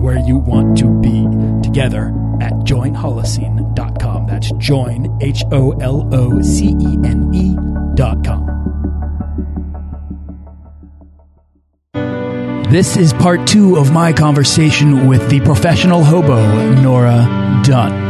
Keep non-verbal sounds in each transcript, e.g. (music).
where you want to be together at joinholocene.com. That's join, H O L O C E N E.com. This is part two of my conversation with the professional hobo, Nora Dunn.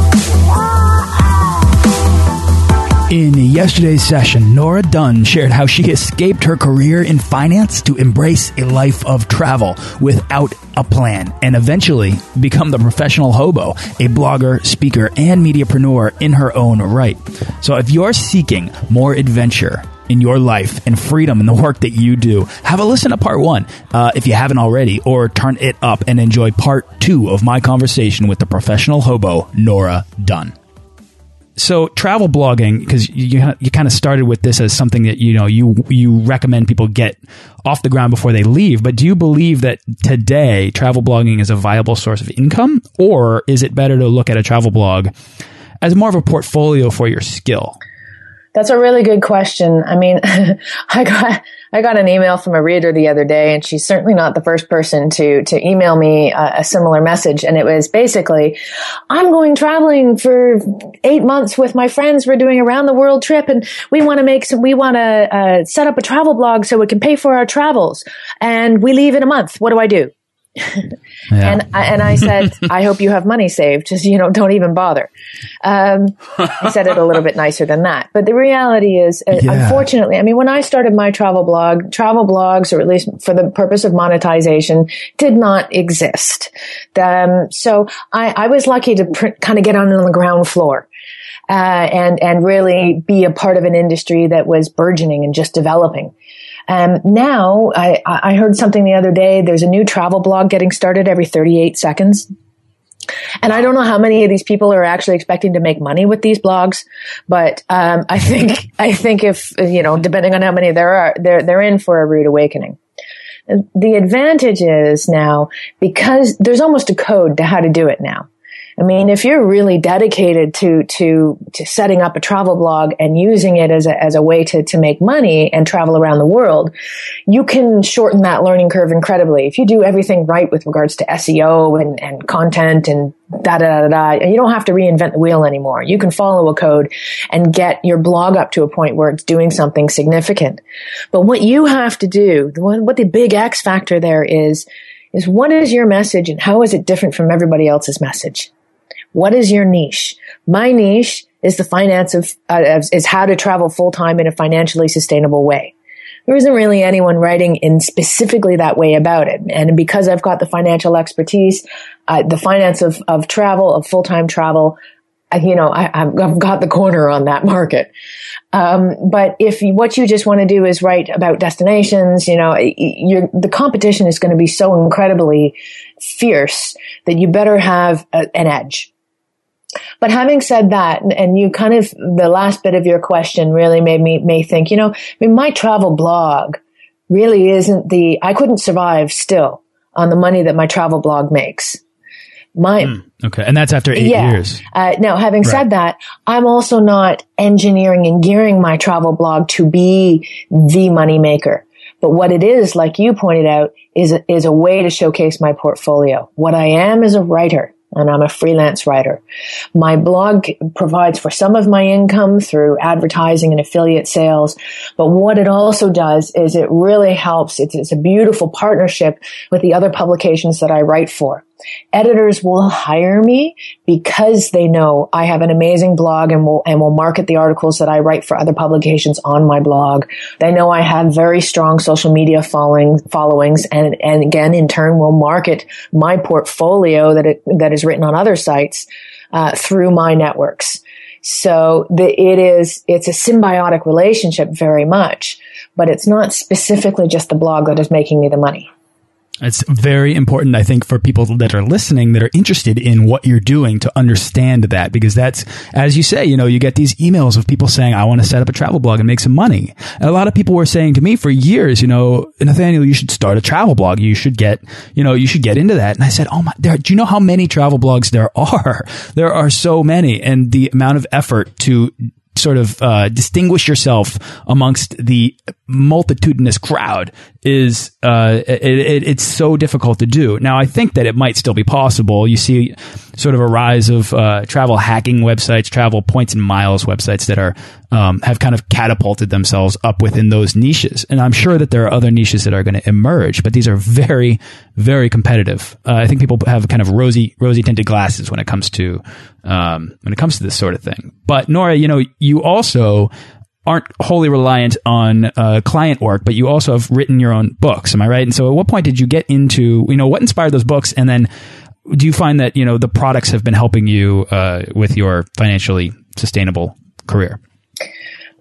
In yesterday's session, Nora Dunn shared how she escaped her career in finance to embrace a life of travel without a plan and eventually become the professional hobo, a blogger, speaker, and mediapreneur in her own right. So if you're seeking more adventure, in your life and freedom in the work that you do, have a listen to part one uh, if you haven't already, or turn it up and enjoy part two of my conversation with the professional hobo, Nora Dunn so travel blogging because you you kind of started with this as something that you know you you recommend people get off the ground before they leave but do you believe that today travel blogging is a viable source of income or is it better to look at a travel blog as more of a portfolio for your skill that's a really good question. I mean, (laughs) I got I got an email from a reader the other day, and she's certainly not the first person to to email me a, a, similar message. And it was basically, "I'm going traveling for eight months with my friends. We're doing a round the world trip, and we want to make some. We want to uh, set up a travel blog so we can pay for our travels. And we leave in a month. What do I do?" And I, and I said, (laughs) I hope you have money saved. Just you know, don't even bother. Um, I said it a little bit nicer than that, but the reality is, uh, yeah. unfortunately, I mean, when I started my travel blog, travel blogs, or at least for the purpose of monetization, did not exist. Um, so I, I was lucky to pr- kind of get on on the ground floor. Uh, and and really be a part of an industry that was burgeoning and just developing. Um, now I, I heard something the other day. There's a new travel blog getting started every 38 seconds. And I don't know how many of these people are actually expecting to make money with these blogs, but um, I think I think if you know, depending on how many there are, they're they're in for a rude awakening. The advantage is now because there's almost a code to how to do it now. I mean, if you're really dedicated to, to, to setting up a travel blog and using it as a, as a way to, to make money and travel around the world, you can shorten that learning curve incredibly. If you do everything right with regards to SEO and, and content and da da da da, you don't have to reinvent the wheel anymore. You can follow a code and get your blog up to a point where it's doing something significant. But what you have to do, the one, what the big X factor there is, is what is your message and how is it different from everybody else's message? What is your niche? My niche is the finance of, uh, is how to travel full time in a financially sustainable way. There isn't really anyone writing in specifically that way about it. And because I've got the financial expertise, uh, the finance of, of travel, of full time travel, you know, I, have got the corner on that market. Um, but if what you just want to do is write about destinations, you know, the competition is going to be so incredibly fierce that you better have a, an edge. But having said that, and you kind of, the last bit of your question really made me, may think, you know, I mean, my travel blog really isn't the, I couldn't survive still on the money that my travel blog makes. My mm, okay, and that's after eight yeah. years. Uh, now, having right. said that, I'm also not engineering and gearing my travel blog to be the money maker. But what it is, like you pointed out, is a, is a way to showcase my portfolio. What I am is a writer and I'm a freelance writer. My blog provides for some of my income through advertising and affiliate sales. But what it also does is it really helps. It's, it's a beautiful partnership with the other publications that I write for. Editors will hire me because they know I have an amazing blog and will, and will market the articles that I write for other publications on my blog. They know I have very strong social media following, followings and, and again, in turn will market my portfolio that it, that is written on other sites, uh, through my networks. So the, it is, it's a symbiotic relationship very much, but it's not specifically just the blog that is making me the money. It's very important, I think, for people that are listening that are interested in what you're doing to understand that because that's, as you say, you know, you get these emails of people saying, I want to set up a travel blog and make some money. And a lot of people were saying to me for years, you know, Nathaniel, you should start a travel blog. You should get, you know, you should get into that. And I said, Oh my, there, do you know how many travel blogs there are? (laughs) There are so many and the amount of effort to sort of uh, distinguish yourself amongst the multitudinous crowd is uh, it, it, it's so difficult to do. Now, I think that it might still be possible. You see sort of a rise of uh, travel hacking websites, travel points and miles websites that are um, have kind of catapulted themselves up within those niches. And I'm sure that there are other niches that are going to emerge, but these are very, very competitive. Uh, I think people have kind of rosy, rosy tinted glasses when it comes to um, when it comes to this sort of thing. But Nora, you know, you also aren't wholly reliant on uh, client work, but you also have written your own books. Am I right? And so, at what point did you get into you know what inspired those books, and then do you find that you know the products have been helping you uh, with your financially sustainable career?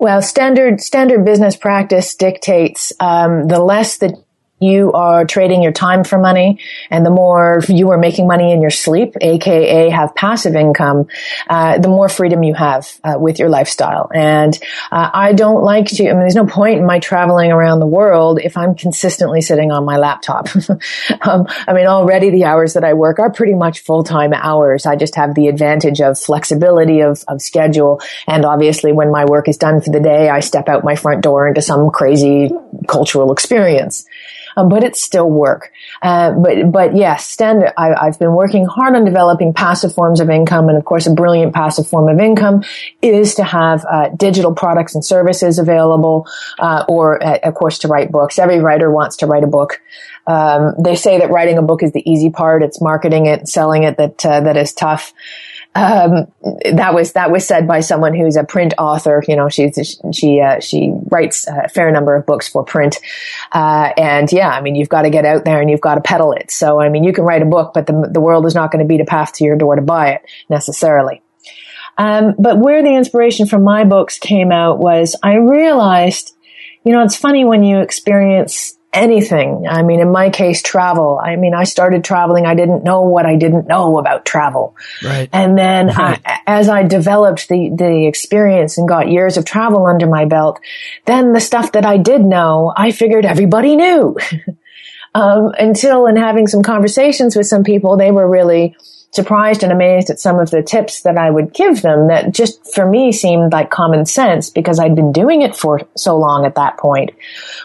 Well, standard standard business practice dictates um, the less that you are trading your time for money and the more you are making money in your sleep, aka have passive income, uh, the more freedom you have uh, with your lifestyle. And uh, I don't like to, I mean, there's no point in my traveling around the world if I'm consistently sitting on my laptop. (laughs) um, I mean, already the hours that I work are pretty much full-time hours. I just have the advantage of flexibility of, of schedule. And obviously when my work is done for the day, I step out my front door into some crazy cultural experience um, but it's still work. Uh, but but yes, standard. I, have been working hard on developing passive forms of income, and of course, a brilliant passive form of income is to have uh, digital products and services available, uh, or uh, of course, to write books. Every writer wants to write a book. Um, they say that writing a book is the easy part. It's marketing it, selling it that uh, that is tough um, that was that was said by someone who's a print author. You know, she's she uh, she writes a fair number of books for print, uh, and yeah, I mean, you've got to get out there and you've got to peddle it. So, I mean, you can write a book, but the the world is not going to beat a path to your door to buy it necessarily. Um, but where the inspiration from my books came out was I realized, you know, it's funny when you experience anything. I mean, in my case, travel. I mean, I started traveling. I didn't know what I didn't know about travel. Right. And then right. I, as I developed the, the experience and got years of travel under my belt, then the stuff that I did know, I figured everybody knew. (laughs) um, until in having some conversations with some people, they were really, surprised and amazed at some of the tips that I would give them that just for me seemed like common sense because I'd been doing it for so long at that point,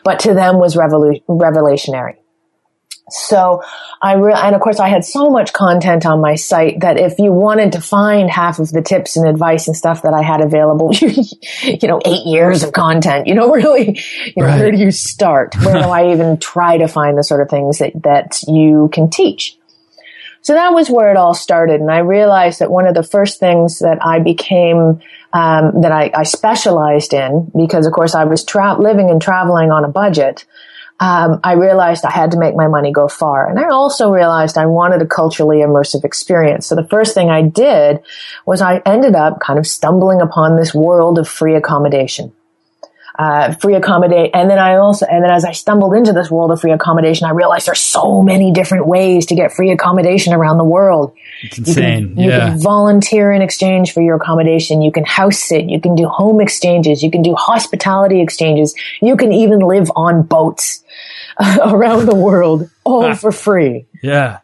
but to them was revolu- revelationary. So I re- and of course I had so much content on my site that if you wanted to find half of the tips and advice and stuff that I had available, (laughs) you know, eight years of content, you know, (laughs) really, you know, right. where do you start? Where do I even try to find the sort of things that, that you can teach? So that was where it all started. And I realized that one of the first things that I became, um, that I, I, specialized in, because of course I was tra- living and traveling on a budget, um, I realized I had to make my money go far. And I also realized I wanted a culturally immersive experience. So the first thing I did was I ended up kind of stumbling upon this world of free accommodation uh, free accommodate. And then I also, and then as I stumbled into this world of free accommodation, I realized there's so many different ways to get free accommodation around the world. It's insane. You can, you yeah. can volunteer in exchange for your accommodation. You can house sit. You can do home exchanges. You can do hospitality exchanges. You can even live on boats (laughs) around the world all for free. Yeah.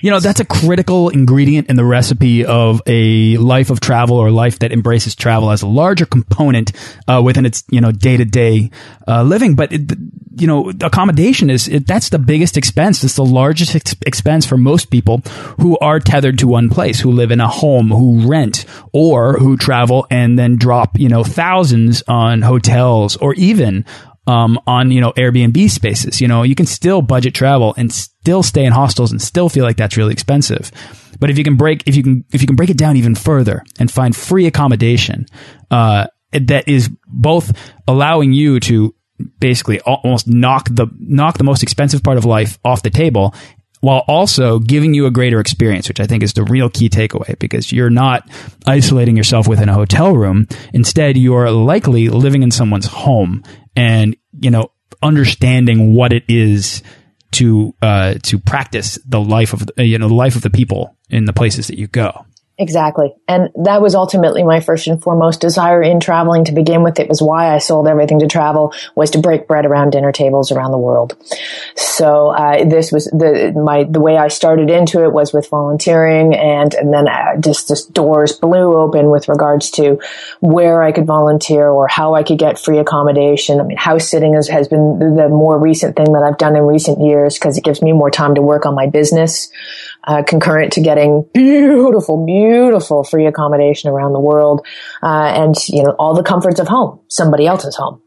You know, that's a critical ingredient in the recipe of a life of travel or life that embraces travel as a larger component uh, within its, you know, day to day living. But, it, you know, accommodation is, it, that's the biggest expense. It's the largest ex expense for most people who are tethered to one place, who live in a home, who rent, or who travel and then drop, you know, thousands on hotels or even um, on you know Airbnb spaces. You know, you can still budget travel and still stay in hostels and still feel like that's really expensive. But if you can break if you can if you can break it down even further and find free accommodation uh, that is both allowing you to basically almost knock the knock the most expensive part of life off the table while also giving you a greater experience, which I think is the real key takeaway because you're not isolating yourself within a hotel room. Instead, you're likely living in someone's home and, you know, understanding what it is to, uh, to practice the life of, you know, the life of the people in the places that you go. Exactly. And that was ultimately my first and foremost desire in traveling to begin with. It was why I sold everything to travel was to break bread around dinner tables around the world. So, uh, this was the, my, the way I started into it was with volunteering and, and then uh, just, just doors blew open with regards to where I could volunteer or how I could get free accommodation. I mean, house sitting is, has been the more recent thing that I've done in recent years because it gives me more time to work on my business uh, concurrent to getting beautiful, beautiful free accommodation around the world, uh, and you know all the comforts of home, somebody else's home.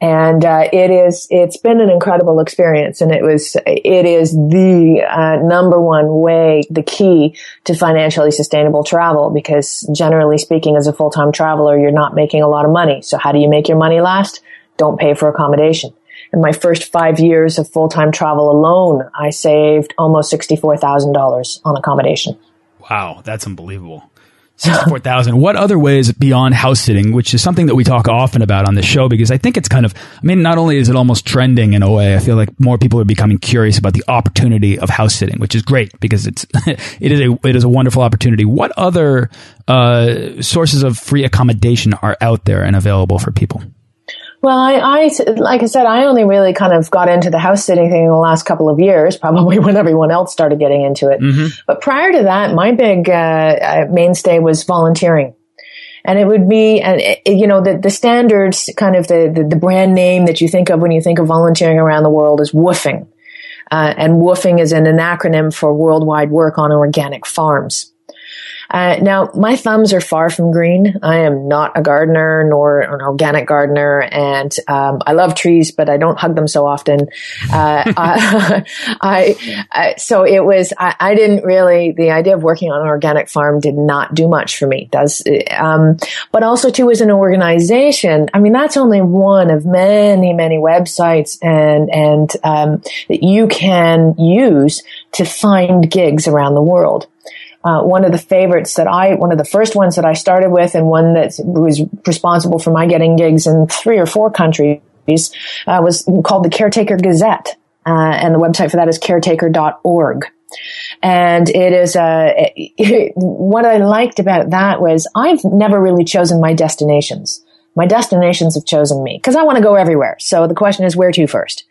And uh, it is it's been an incredible experience, and it was it is the uh, number one way, the key to financially sustainable travel. Because generally speaking, as a full time traveler, you're not making a lot of money. So how do you make your money last? Don't pay for accommodation in my first five years of full time travel alone, I saved almost $64,000 on accommodation. Wow, that's unbelievable. 64,000. what other ways beyond house sitting, which is something that we talk often about on the show because I think it's kind of, I mean, not only is it almost trending in a way, I feel like more people are becoming curious about the opportunity of house sitting, which is great because it's, (laughs) it is a, it is a wonderful opportunity. What other, uh, sources of free accommodation are out there and available for people? Well, I, I, like I said, I only really kind of got into the house sitting thing in the last couple of years, (laughs) probably when everyone else started getting into it. Mm-hmm. But prior to that, my big uh, uh, mainstay was volunteering. And it would be, and you know, the, the standards kind of the, the, the, brand name that you think of when you think of volunteering around the world is WWOOFing. Uh, and WWOOFing is an, an acronym for Worldwide Work on Organic Farms. Uh, now, my thumbs are far from green. I am not a gardener nor an organic gardener, and um, I love trees, but I don't hug them so often. Uh, I, (laughs) I, I, so it was. I, I, didn't really. The idea of working on an organic farm did not do much for me. Does, um, but also too as an organization. I mean, that's only one of many, many websites and and um, that you can use to find gigs around the world. Uh, one of the favorites that I, one of the first ones that I started with and one that was responsible for my getting gigs in three or four countries, uh, was called the Caretaker Gazette. Uh, and the website for that is caretaker.org. And it is, uh, it, (laughs) what I liked about that was I've never really chosen my destinations. My destinations have chosen me because I want to go everywhere. So the question is where to first?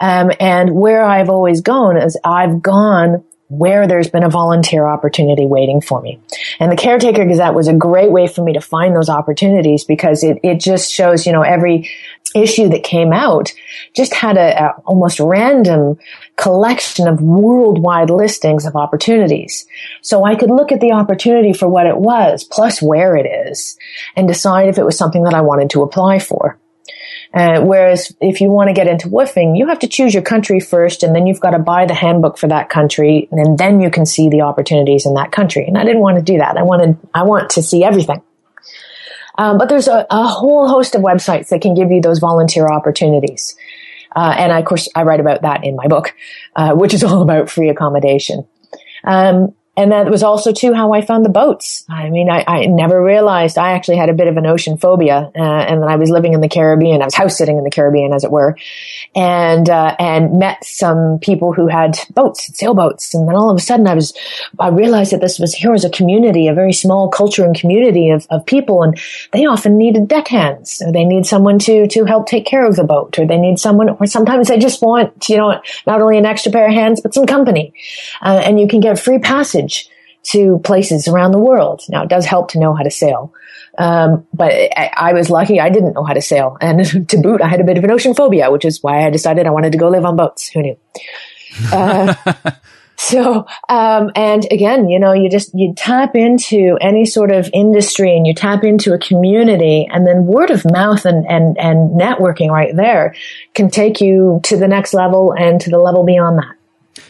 Um, and where I've always gone is I've gone where there's been a volunteer opportunity waiting for me. And the Caretaker Gazette was a great way for me to find those opportunities because it, it just shows, you know, every issue that came out just had a, a almost random collection of worldwide listings of opportunities. So I could look at the opportunity for what it was, plus where it is, and decide if it was something that I wanted to apply for. Uh, whereas if you want to get into WWOOFing, you have to choose your country first and then you've got to buy the handbook for that country and then you can see the opportunities in that country. And I didn't want to do that. I wanted, I want to see everything. Um, but there's a, a, whole host of websites that can give you those volunteer opportunities. Uh, and I, of course, I write about that in my book, uh, which is all about free accommodation. Um, and that was also too how I found the boats. I mean, I, I never realized I actually had a bit of an ocean phobia, uh, and then I was living in the Caribbean. I was house sitting in the Caribbean, as it were, and uh, and met some people who had boats, sailboats, and then all of a sudden I was I realized that this was here was a community, a very small culture and community of, of people, and they often needed deckhands, or they need someone to to help take care of the boat, or they need someone, or sometimes they just want you know not only an extra pair of hands but some company, uh, and you can get free passage to places around the world. Now, it does help to know how to sail. Um, but I, I, was lucky I didn't know how to sail. And (laughs) to boot, I had a bit of an ocean phobia, which is why I decided I wanted to go live on boats. Who knew? Uh, (laughs) so, um, and again, you know, you just, you tap into any sort of industry and you tap into a community and then word of mouth and, and, and networking right there can take you to the next level and to the level beyond that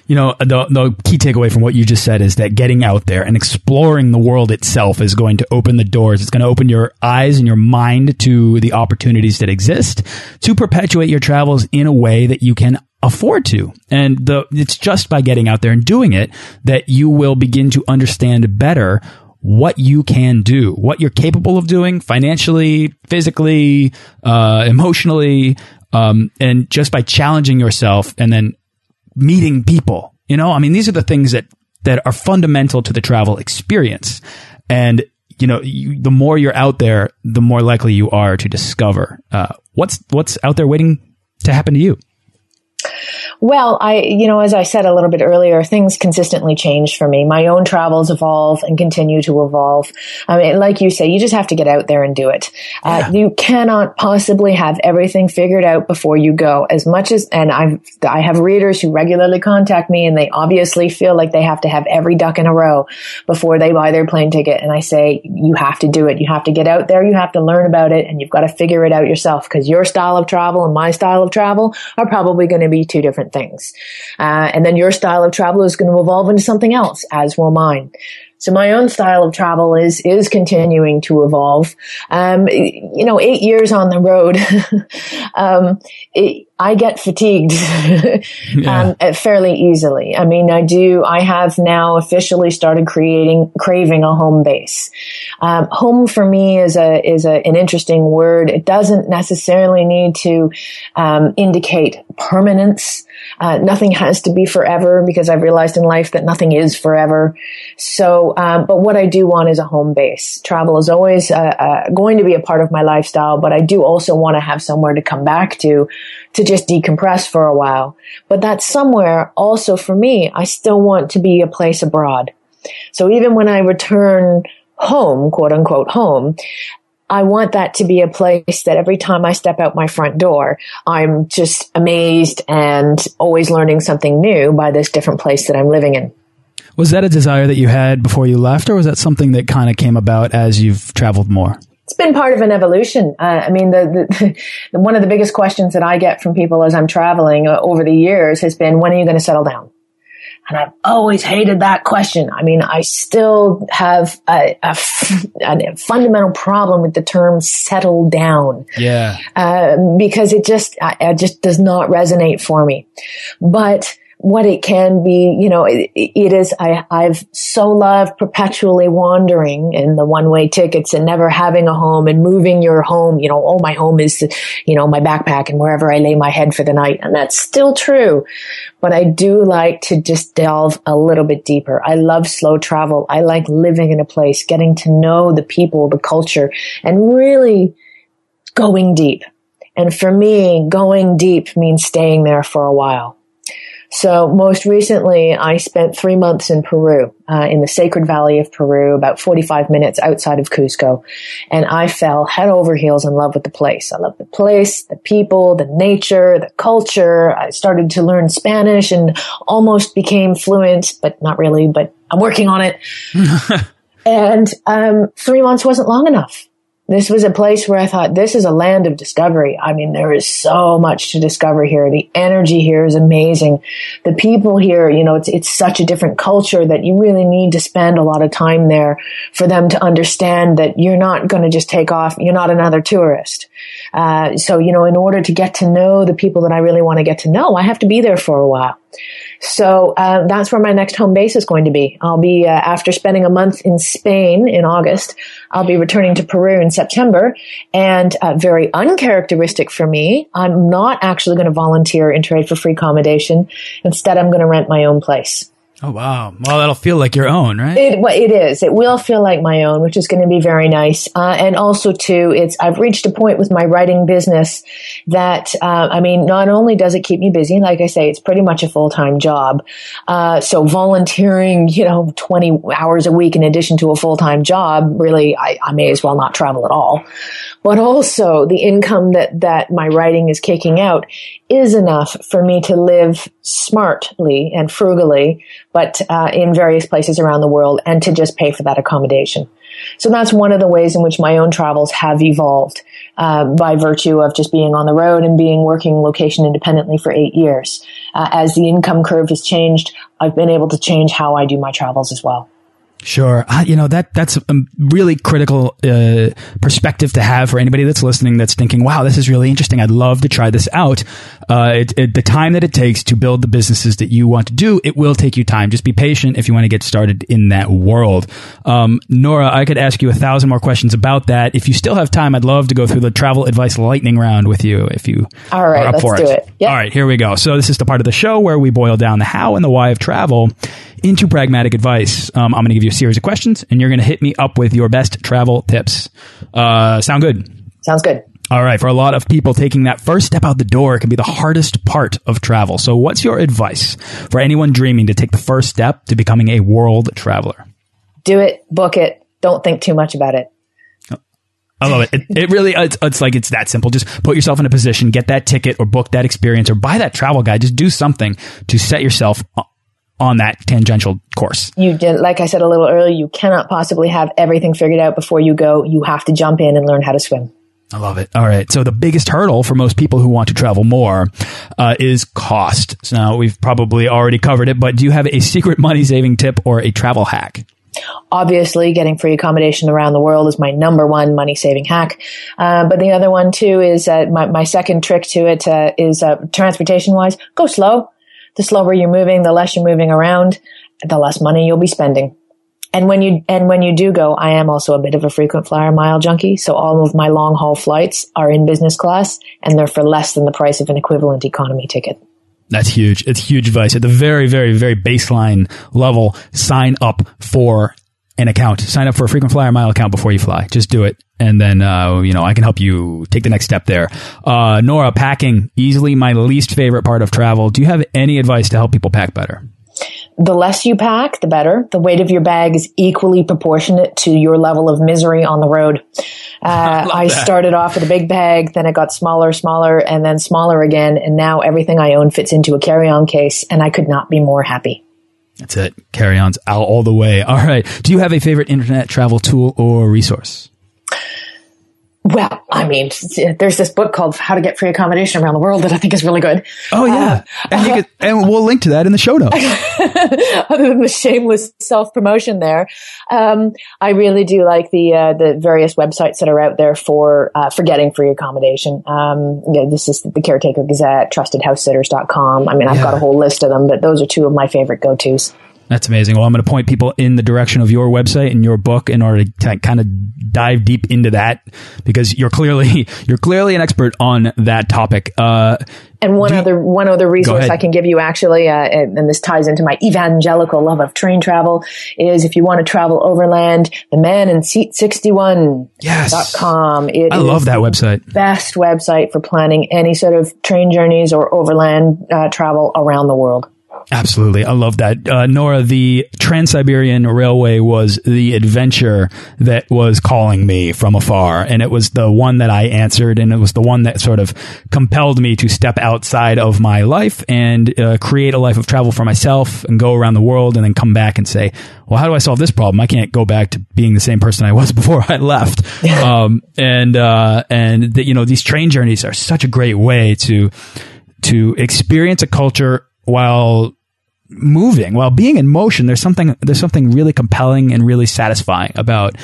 you know, the, the key takeaway from what you just said is that getting out there and exploring the world itself is going to open the doors. It's going to open your eyes and your mind to the opportunities that exist to perpetuate your travels in a way that you can afford to. And the, it's just by getting out there and doing it that you will begin to understand better what you can do, what you're capable of doing financially, physically, uh, emotionally, um, and just by challenging yourself and then meeting people. You know, I mean, these are the things that, that are fundamental to the travel experience. And, you know, you, the more you're out there, the more likely you are to discover, uh, what's, what's out there waiting to happen to you. Well, I, you know, as I said a little bit earlier, things consistently change for me. My own travels evolve and continue to evolve. I mean, like you say, you just have to get out there and do it. Uh, yeah. Uh, you cannot possibly have everything figured out before you go. As much as, and I've, I have readers who regularly contact me and they obviously feel like they have to have every duck in a row before they buy their plane ticket. And I say, you have to do it. You have to get out there. You have to learn about it and you've got to figure it out yourself because your style of travel and my style of travel are probably going to be two different things. Uh, and then your style of travel is going to evolve into something else, as will mine. So my own style of travel is is continuing to evolve. Um, you know, eight years on the road, (laughs) um, it, I get fatigued (laughs) yeah. um, fairly easily. I mean, I do. I have now officially started creating craving a home base. Um, home for me is a is a, an interesting word. It doesn't necessarily need to um, indicate permanence. Uh, nothing has to be forever because I've realized in life that nothing is forever. So, um, but what I do want is a home base. Travel is always uh, uh, going to be a part of my lifestyle, but I do also want to have somewhere to come back to to just decompress for a while. But that somewhere also for me, I still want to be a place abroad. So even when I return home, quote unquote home, I want that to be a place that every time I step out my front door, I'm just amazed and always learning something new by this different place that I'm living in. Was that a desire that you had before you left, or was that something that kind of came about as you've traveled more? It's been part of an evolution. Uh, I mean, the, the, the, (laughs) one of the biggest questions that I get from people as I'm traveling uh, over the years has been, when are you going to settle down? And I've always hated that question. I mean, I still have a, a, a fundamental problem with the term settle down. Yeah. Uh, because it just, it just does not resonate for me. But, what it can be, you know, it, it is, I, I've so loved perpetually wandering and the one way tickets and never having a home and moving your home, you know, oh, my home is, you know, my backpack and wherever I lay my head for the night. And that's still true. But I do like to just delve a little bit deeper. I love slow travel. I like living in a place, getting to know the people, the culture and really going deep. And for me, going deep means staying there for a while. So most recently, I spent three months in Peru, uh, in the Sacred Valley of Peru, about 45 minutes outside of Cusco. And I fell head over heels in love with the place. I love the place, the people, the nature, the culture. I started to learn Spanish and almost became fluent, but not really, but I'm working on it. (laughs) and, um, three months wasn't long enough this was a place where I thought this is a land of discovery. I mean, there is so much to discover here. The energy here is amazing. The people here, you know, it's, it's such a different culture that you really need to spend a lot of time there for them to understand that you're not going to just take off. You're not another tourist. Uh, so, you know, in order to get to know the people that I really want to get to know, I have to be there for a while. So uh, that's where my next home base is going to be. I'll be uh, after spending a month in Spain in August. I'll be returning to Peru in September, and uh, very uncharacteristic for me, I'm not actually going to volunteer in trade for free accommodation. Instead, I'm going to rent my own place. Oh wow! Well, that'll feel like your own, right? It well, it is. It will feel like my own, which is going to be very nice. Uh, and also, too, it's I've reached a point with my writing business that uh, I mean, not only does it keep me busy, like I say, it's pretty much a full time job. Uh, so volunteering, (laughs) you know, twenty hours a week in addition to a full time job, really, I, I may as well not travel at all but also the income that, that my writing is kicking out is enough for me to live smartly and frugally, but uh, in various places around the world and to just pay for that accommodation. So that's one of the ways in which my own travels have evolved uh, by virtue of just being on the road and being working location independently for eight years. Uh, as the income curve has changed, I've been able to change how I do my travels as well. Sure. Uh, you know, that, that's a really critical, uh, perspective to have for anybody that's listening that's thinking, wow, this is really interesting. I'd love to try this out. Uh, it, it, the time that it takes to build the businesses that you want to do, it will take you time. Just be patient if you want to get started in that world. Um, Nora, I could ask you a thousand more questions about that. If you still have time, I'd love to go through the travel advice lightning round with you if you All right, are up let's for do it. it. Yep. All right, here we go. So this is the part of the show where we boil down the how and the why of travel into pragmatic advice. Um, I'm going to give you series of questions, and you're going to hit me up with your best travel tips. Uh, sound good? Sounds good. All right. For a lot of people, taking that first step out the door can be the hardest part of travel. So, what's your advice for anyone dreaming to take the first step to becoming a world traveler? Do it, book it. Don't think too much about it. I love it. It, it really, it's, it's like, it's that simple. Just put yourself in a position, get that ticket or book that experience or buy that travel guide. Just do something to set yourself on that tangential course. You did, like I said a little earlier, you cannot possibly have everything figured out before you go. You have to jump in and learn how to swim. I love it. All right. So the biggest hurdle for most people who want to travel more uh, is cost. So now we've probably already covered it, but do you have a secret money saving tip or a travel hack? Obviously, getting free accommodation around the world is my number one money saving hack. Uh, but the other one too is uh, my, my second trick to it uh, is uh, transportation wise, go slow. The slower you're moving, the less you're moving around, the less money you'll be spending. And when you, and when you do go, I am also a bit of a frequent flyer mile junkie. So all of my long haul flights are in business class and they're for less than the price of an equivalent economy ticket. That's huge. It's huge advice at the very, very, very baseline level. Sign up for an account. Sign up for a frequent flyer mile account before you fly. Just do it. And then, uh, you know, I can help you take the next step there. Uh, Nora, packing, easily my least favorite part of travel. Do you have any advice to help people pack better? The less you pack, the better. The weight of your bag is equally proportionate to your level of misery on the road. (laughs) Uh, I, I started off with a big bag, then it got smaller, smaller, and then smaller again. And now everything I own fits into a carry-on case and I could not be more happy. That's it. Carry-ons out all the way. All right. Do you have a favorite internet travel tool or resource? Well, I mean, there's this book called How to Get Free Accommodation Around the World that I think is really good. Oh yeah, uh, and, could, and, we'll link to that in the show notes. (laughs) Other than the shameless self promotion, there, um, I really do like the uh, the various websites that are out there for uh, for getting free accommodation. Um, yeah, this is the Caretaker Gazette, TrustedHouseSitters.com. I mean, I've yeah. got a whole list of them, but those are two of my favorite go tos. That's amazing. Well, I'm going to point people in the direction of your website and your book in order to kind of dive deep into that because you're clearly (laughs) you're clearly an expert on that topic. Uh, and one other one other resource I can give you actually, uh, and, and, this ties into my evangelical love of train travel, is if you want to travel overland, the man in seat 61 yes. .com. It I love that website. Best website for planning any sort of train journeys or overland uh, travel around the world. Absolutely. I love that. Uh, Nora, the Trans Siberian Railway was the adventure that was calling me from afar. And it was the one that I answered. And it was the one that sort of compelled me to step outside of my life and uh, create a life of travel for myself and go around the world and then come back and say, well, how do I solve this problem? I can't go back to being the same person I was (laughs) before I left. um, and, uh, and the, you know, these train journeys are such a great way to, to experience a culture while moving, while being in motion, there's something there's something really compelling and really satisfying about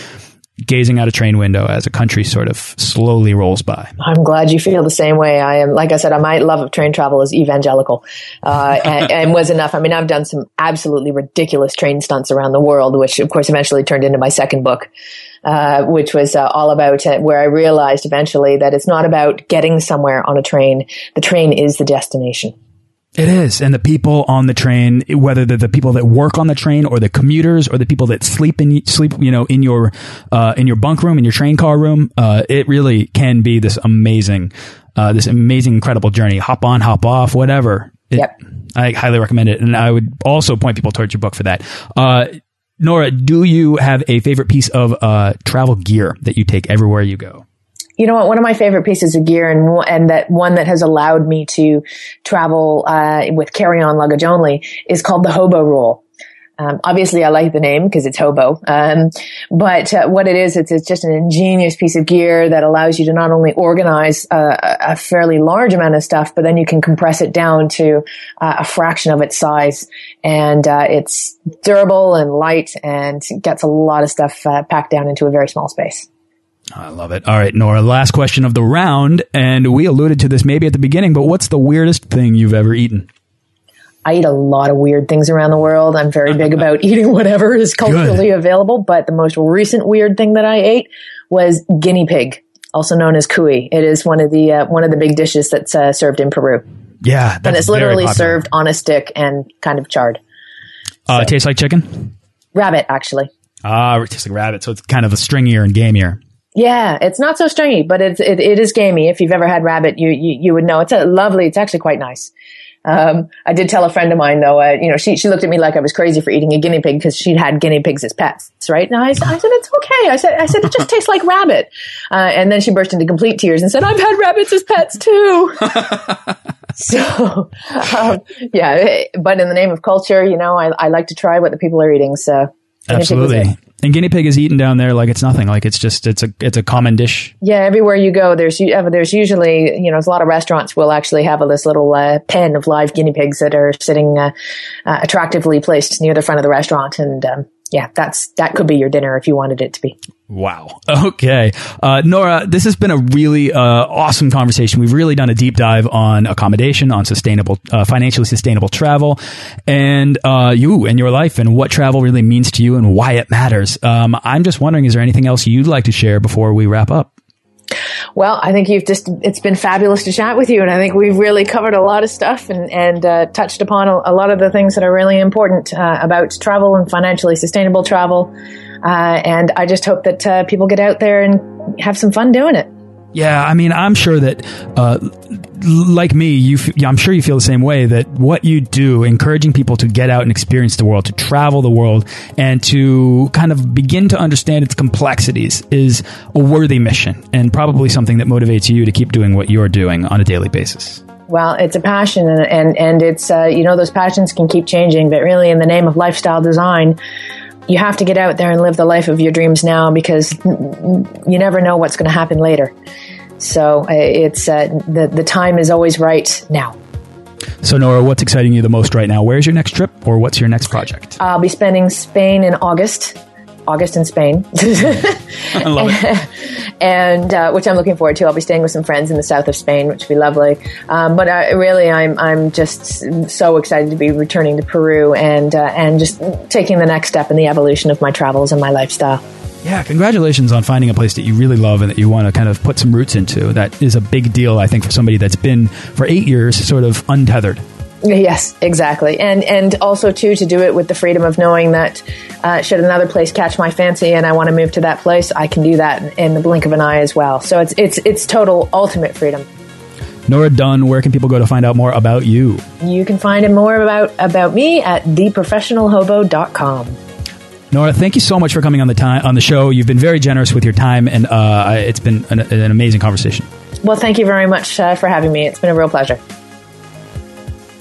gazing out a train window as a country sort of slowly rolls by. I'm glad you feel the same way. I am, like I said, my love of train travel is evangelical, uh, (laughs) and, and, was enough. I mean, I've done some absolutely ridiculous train stunts around the world, which of course eventually turned into my second book. Uh, which was uh, all about uh, where I realized eventually that it's not about getting somewhere on a train. The train is the destination. It is. And the people on the train, whether they're the people that work on the train or the commuters or the people that sleep in, sleep, you know, in your, uh, in your bunk room, in your train car room, uh, it really can be this amazing, uh, this amazing, incredible journey. Hop on, hop off, whatever. It, yep. I highly recommend it. And I would also point people towards your book for that. Uh, Nora, do you have a favorite piece of, uh, travel gear that you take everywhere you go? You know what? One of my favorite pieces of gear and, and that one that has allowed me to travel, uh, with carry on luggage only is called the Hobo Roll. Um, obviously, I like the name because it's hobo. Um, but uh, what it is, it's, it's just an ingenious piece of gear that allows you to not only organize a, a fairly large amount of stuff, but then you can compress it down to uh, a fraction of its size. And uh, it's durable and light and gets a lot of stuff uh, packed down into a very small space. I love it. All right, Nora, last question of the round. And we alluded to this maybe at the beginning, but what's the weirdest thing you've ever eaten? I eat a lot of weird things around the world. I'm very big about (laughs) eating whatever is culturally Good. available. But the most recent weird thing that I ate was guinea pig, also known as cuy. It is one of the uh, one of the big dishes that's uh, served in Peru. Yeah, and it's literally served on a stick and kind of charred. Uh, so, tastes like chicken. Rabbit, actually. Ah, it tastes like rabbit, so it's kind of a stringier and gamier. Yeah, it's not so stringy, but it's it, it is gamey. If you've ever had rabbit, you you, you would know it's a lovely. It's actually quite nice. Um, I did tell a friend of mine though, uh, you know, she, she looked at me like I was crazy for eating a guinea pig because she'd had guinea pigs as pets, right? Now I, I said, it's okay. I said, I said, it just tastes like rabbit. Uh, and then she burst into complete tears and said, I've had rabbits as pets too. (laughs) so, um, yeah, but in the name of culture, you know, I, I like to try what the people are eating. So absolutely. And guinea pig is eaten down there like it's nothing. Like it's just it's a it's a common dish. Yeah, everywhere you go, there's there's usually you know there's a lot of restaurants will actually have a, this little uh, pen of live guinea pigs that are sitting uh, uh, attractively placed near the front of the restaurant, and um, yeah, that's that could be your dinner if you wanted it to be. Wow. Okay. Uh, Nora, this has been a really uh, awesome conversation. We've really done a deep dive on accommodation, on sustainable, uh, financially sustainable travel, and uh, you and your life and what travel really means to you and why it matters. Um, I'm just wondering, is there anything else you'd like to share before we wrap up? Well, I think you've just, it's been fabulous to chat with you. And I think we've really covered a lot of stuff and, and uh, touched upon a, a, lot of the things that are really important uh, about travel and financially sustainable travel. Uh, and I just hope that uh, people get out there and have some fun doing it. Yeah, I mean, I'm sure that, uh, like me, you, I'm sure you feel the same way that what you do, encouraging people to get out and experience the world, to travel the world, and to kind of begin to understand its complexities is a worthy mission and probably something that motivates you to keep doing what you're doing on a daily basis. Well, it's a passion, and and, and it's uh, you know those passions can keep changing, but really, in the name of lifestyle design, you have to get out there and live the life of your dreams now because you never know what's going to happen later. So uh, it's uh, the the time is always right now. So Nora, what's exciting you the most right now? Where's your next trip, or what's your next project? I'll be spending Spain in August. August in Spain. (laughs) (laughs) I love it. (laughs) and uh, which I'm looking forward to. I'll be staying with some friends in the south of Spain, which will be lovely. Um, but I, really, I'm I'm just so excited to be returning to Peru and uh, and just taking the next step in the evolution of my travels and my lifestyle. Yeah, congratulations on finding a place that you really love and that you want to kind of put some roots into. That is a big deal, I think, for somebody that's been for eight years sort of untethered. Yes, exactly, and and also too to do it with the freedom of knowing that uh, should another place catch my fancy and I want to move to that place, I can do that in the blink of an eye as well. So it's it's it's total ultimate freedom. Nora Dunn, where can people go to find out more about you? You can find out more about about me at theprofessionalhobo.com. Nora, thank you so much for coming on the time on the show. You've been very generous with your time, and uh, it's been an, an, amazing conversation. Well, thank you very much uh, for having me. It's been a real pleasure.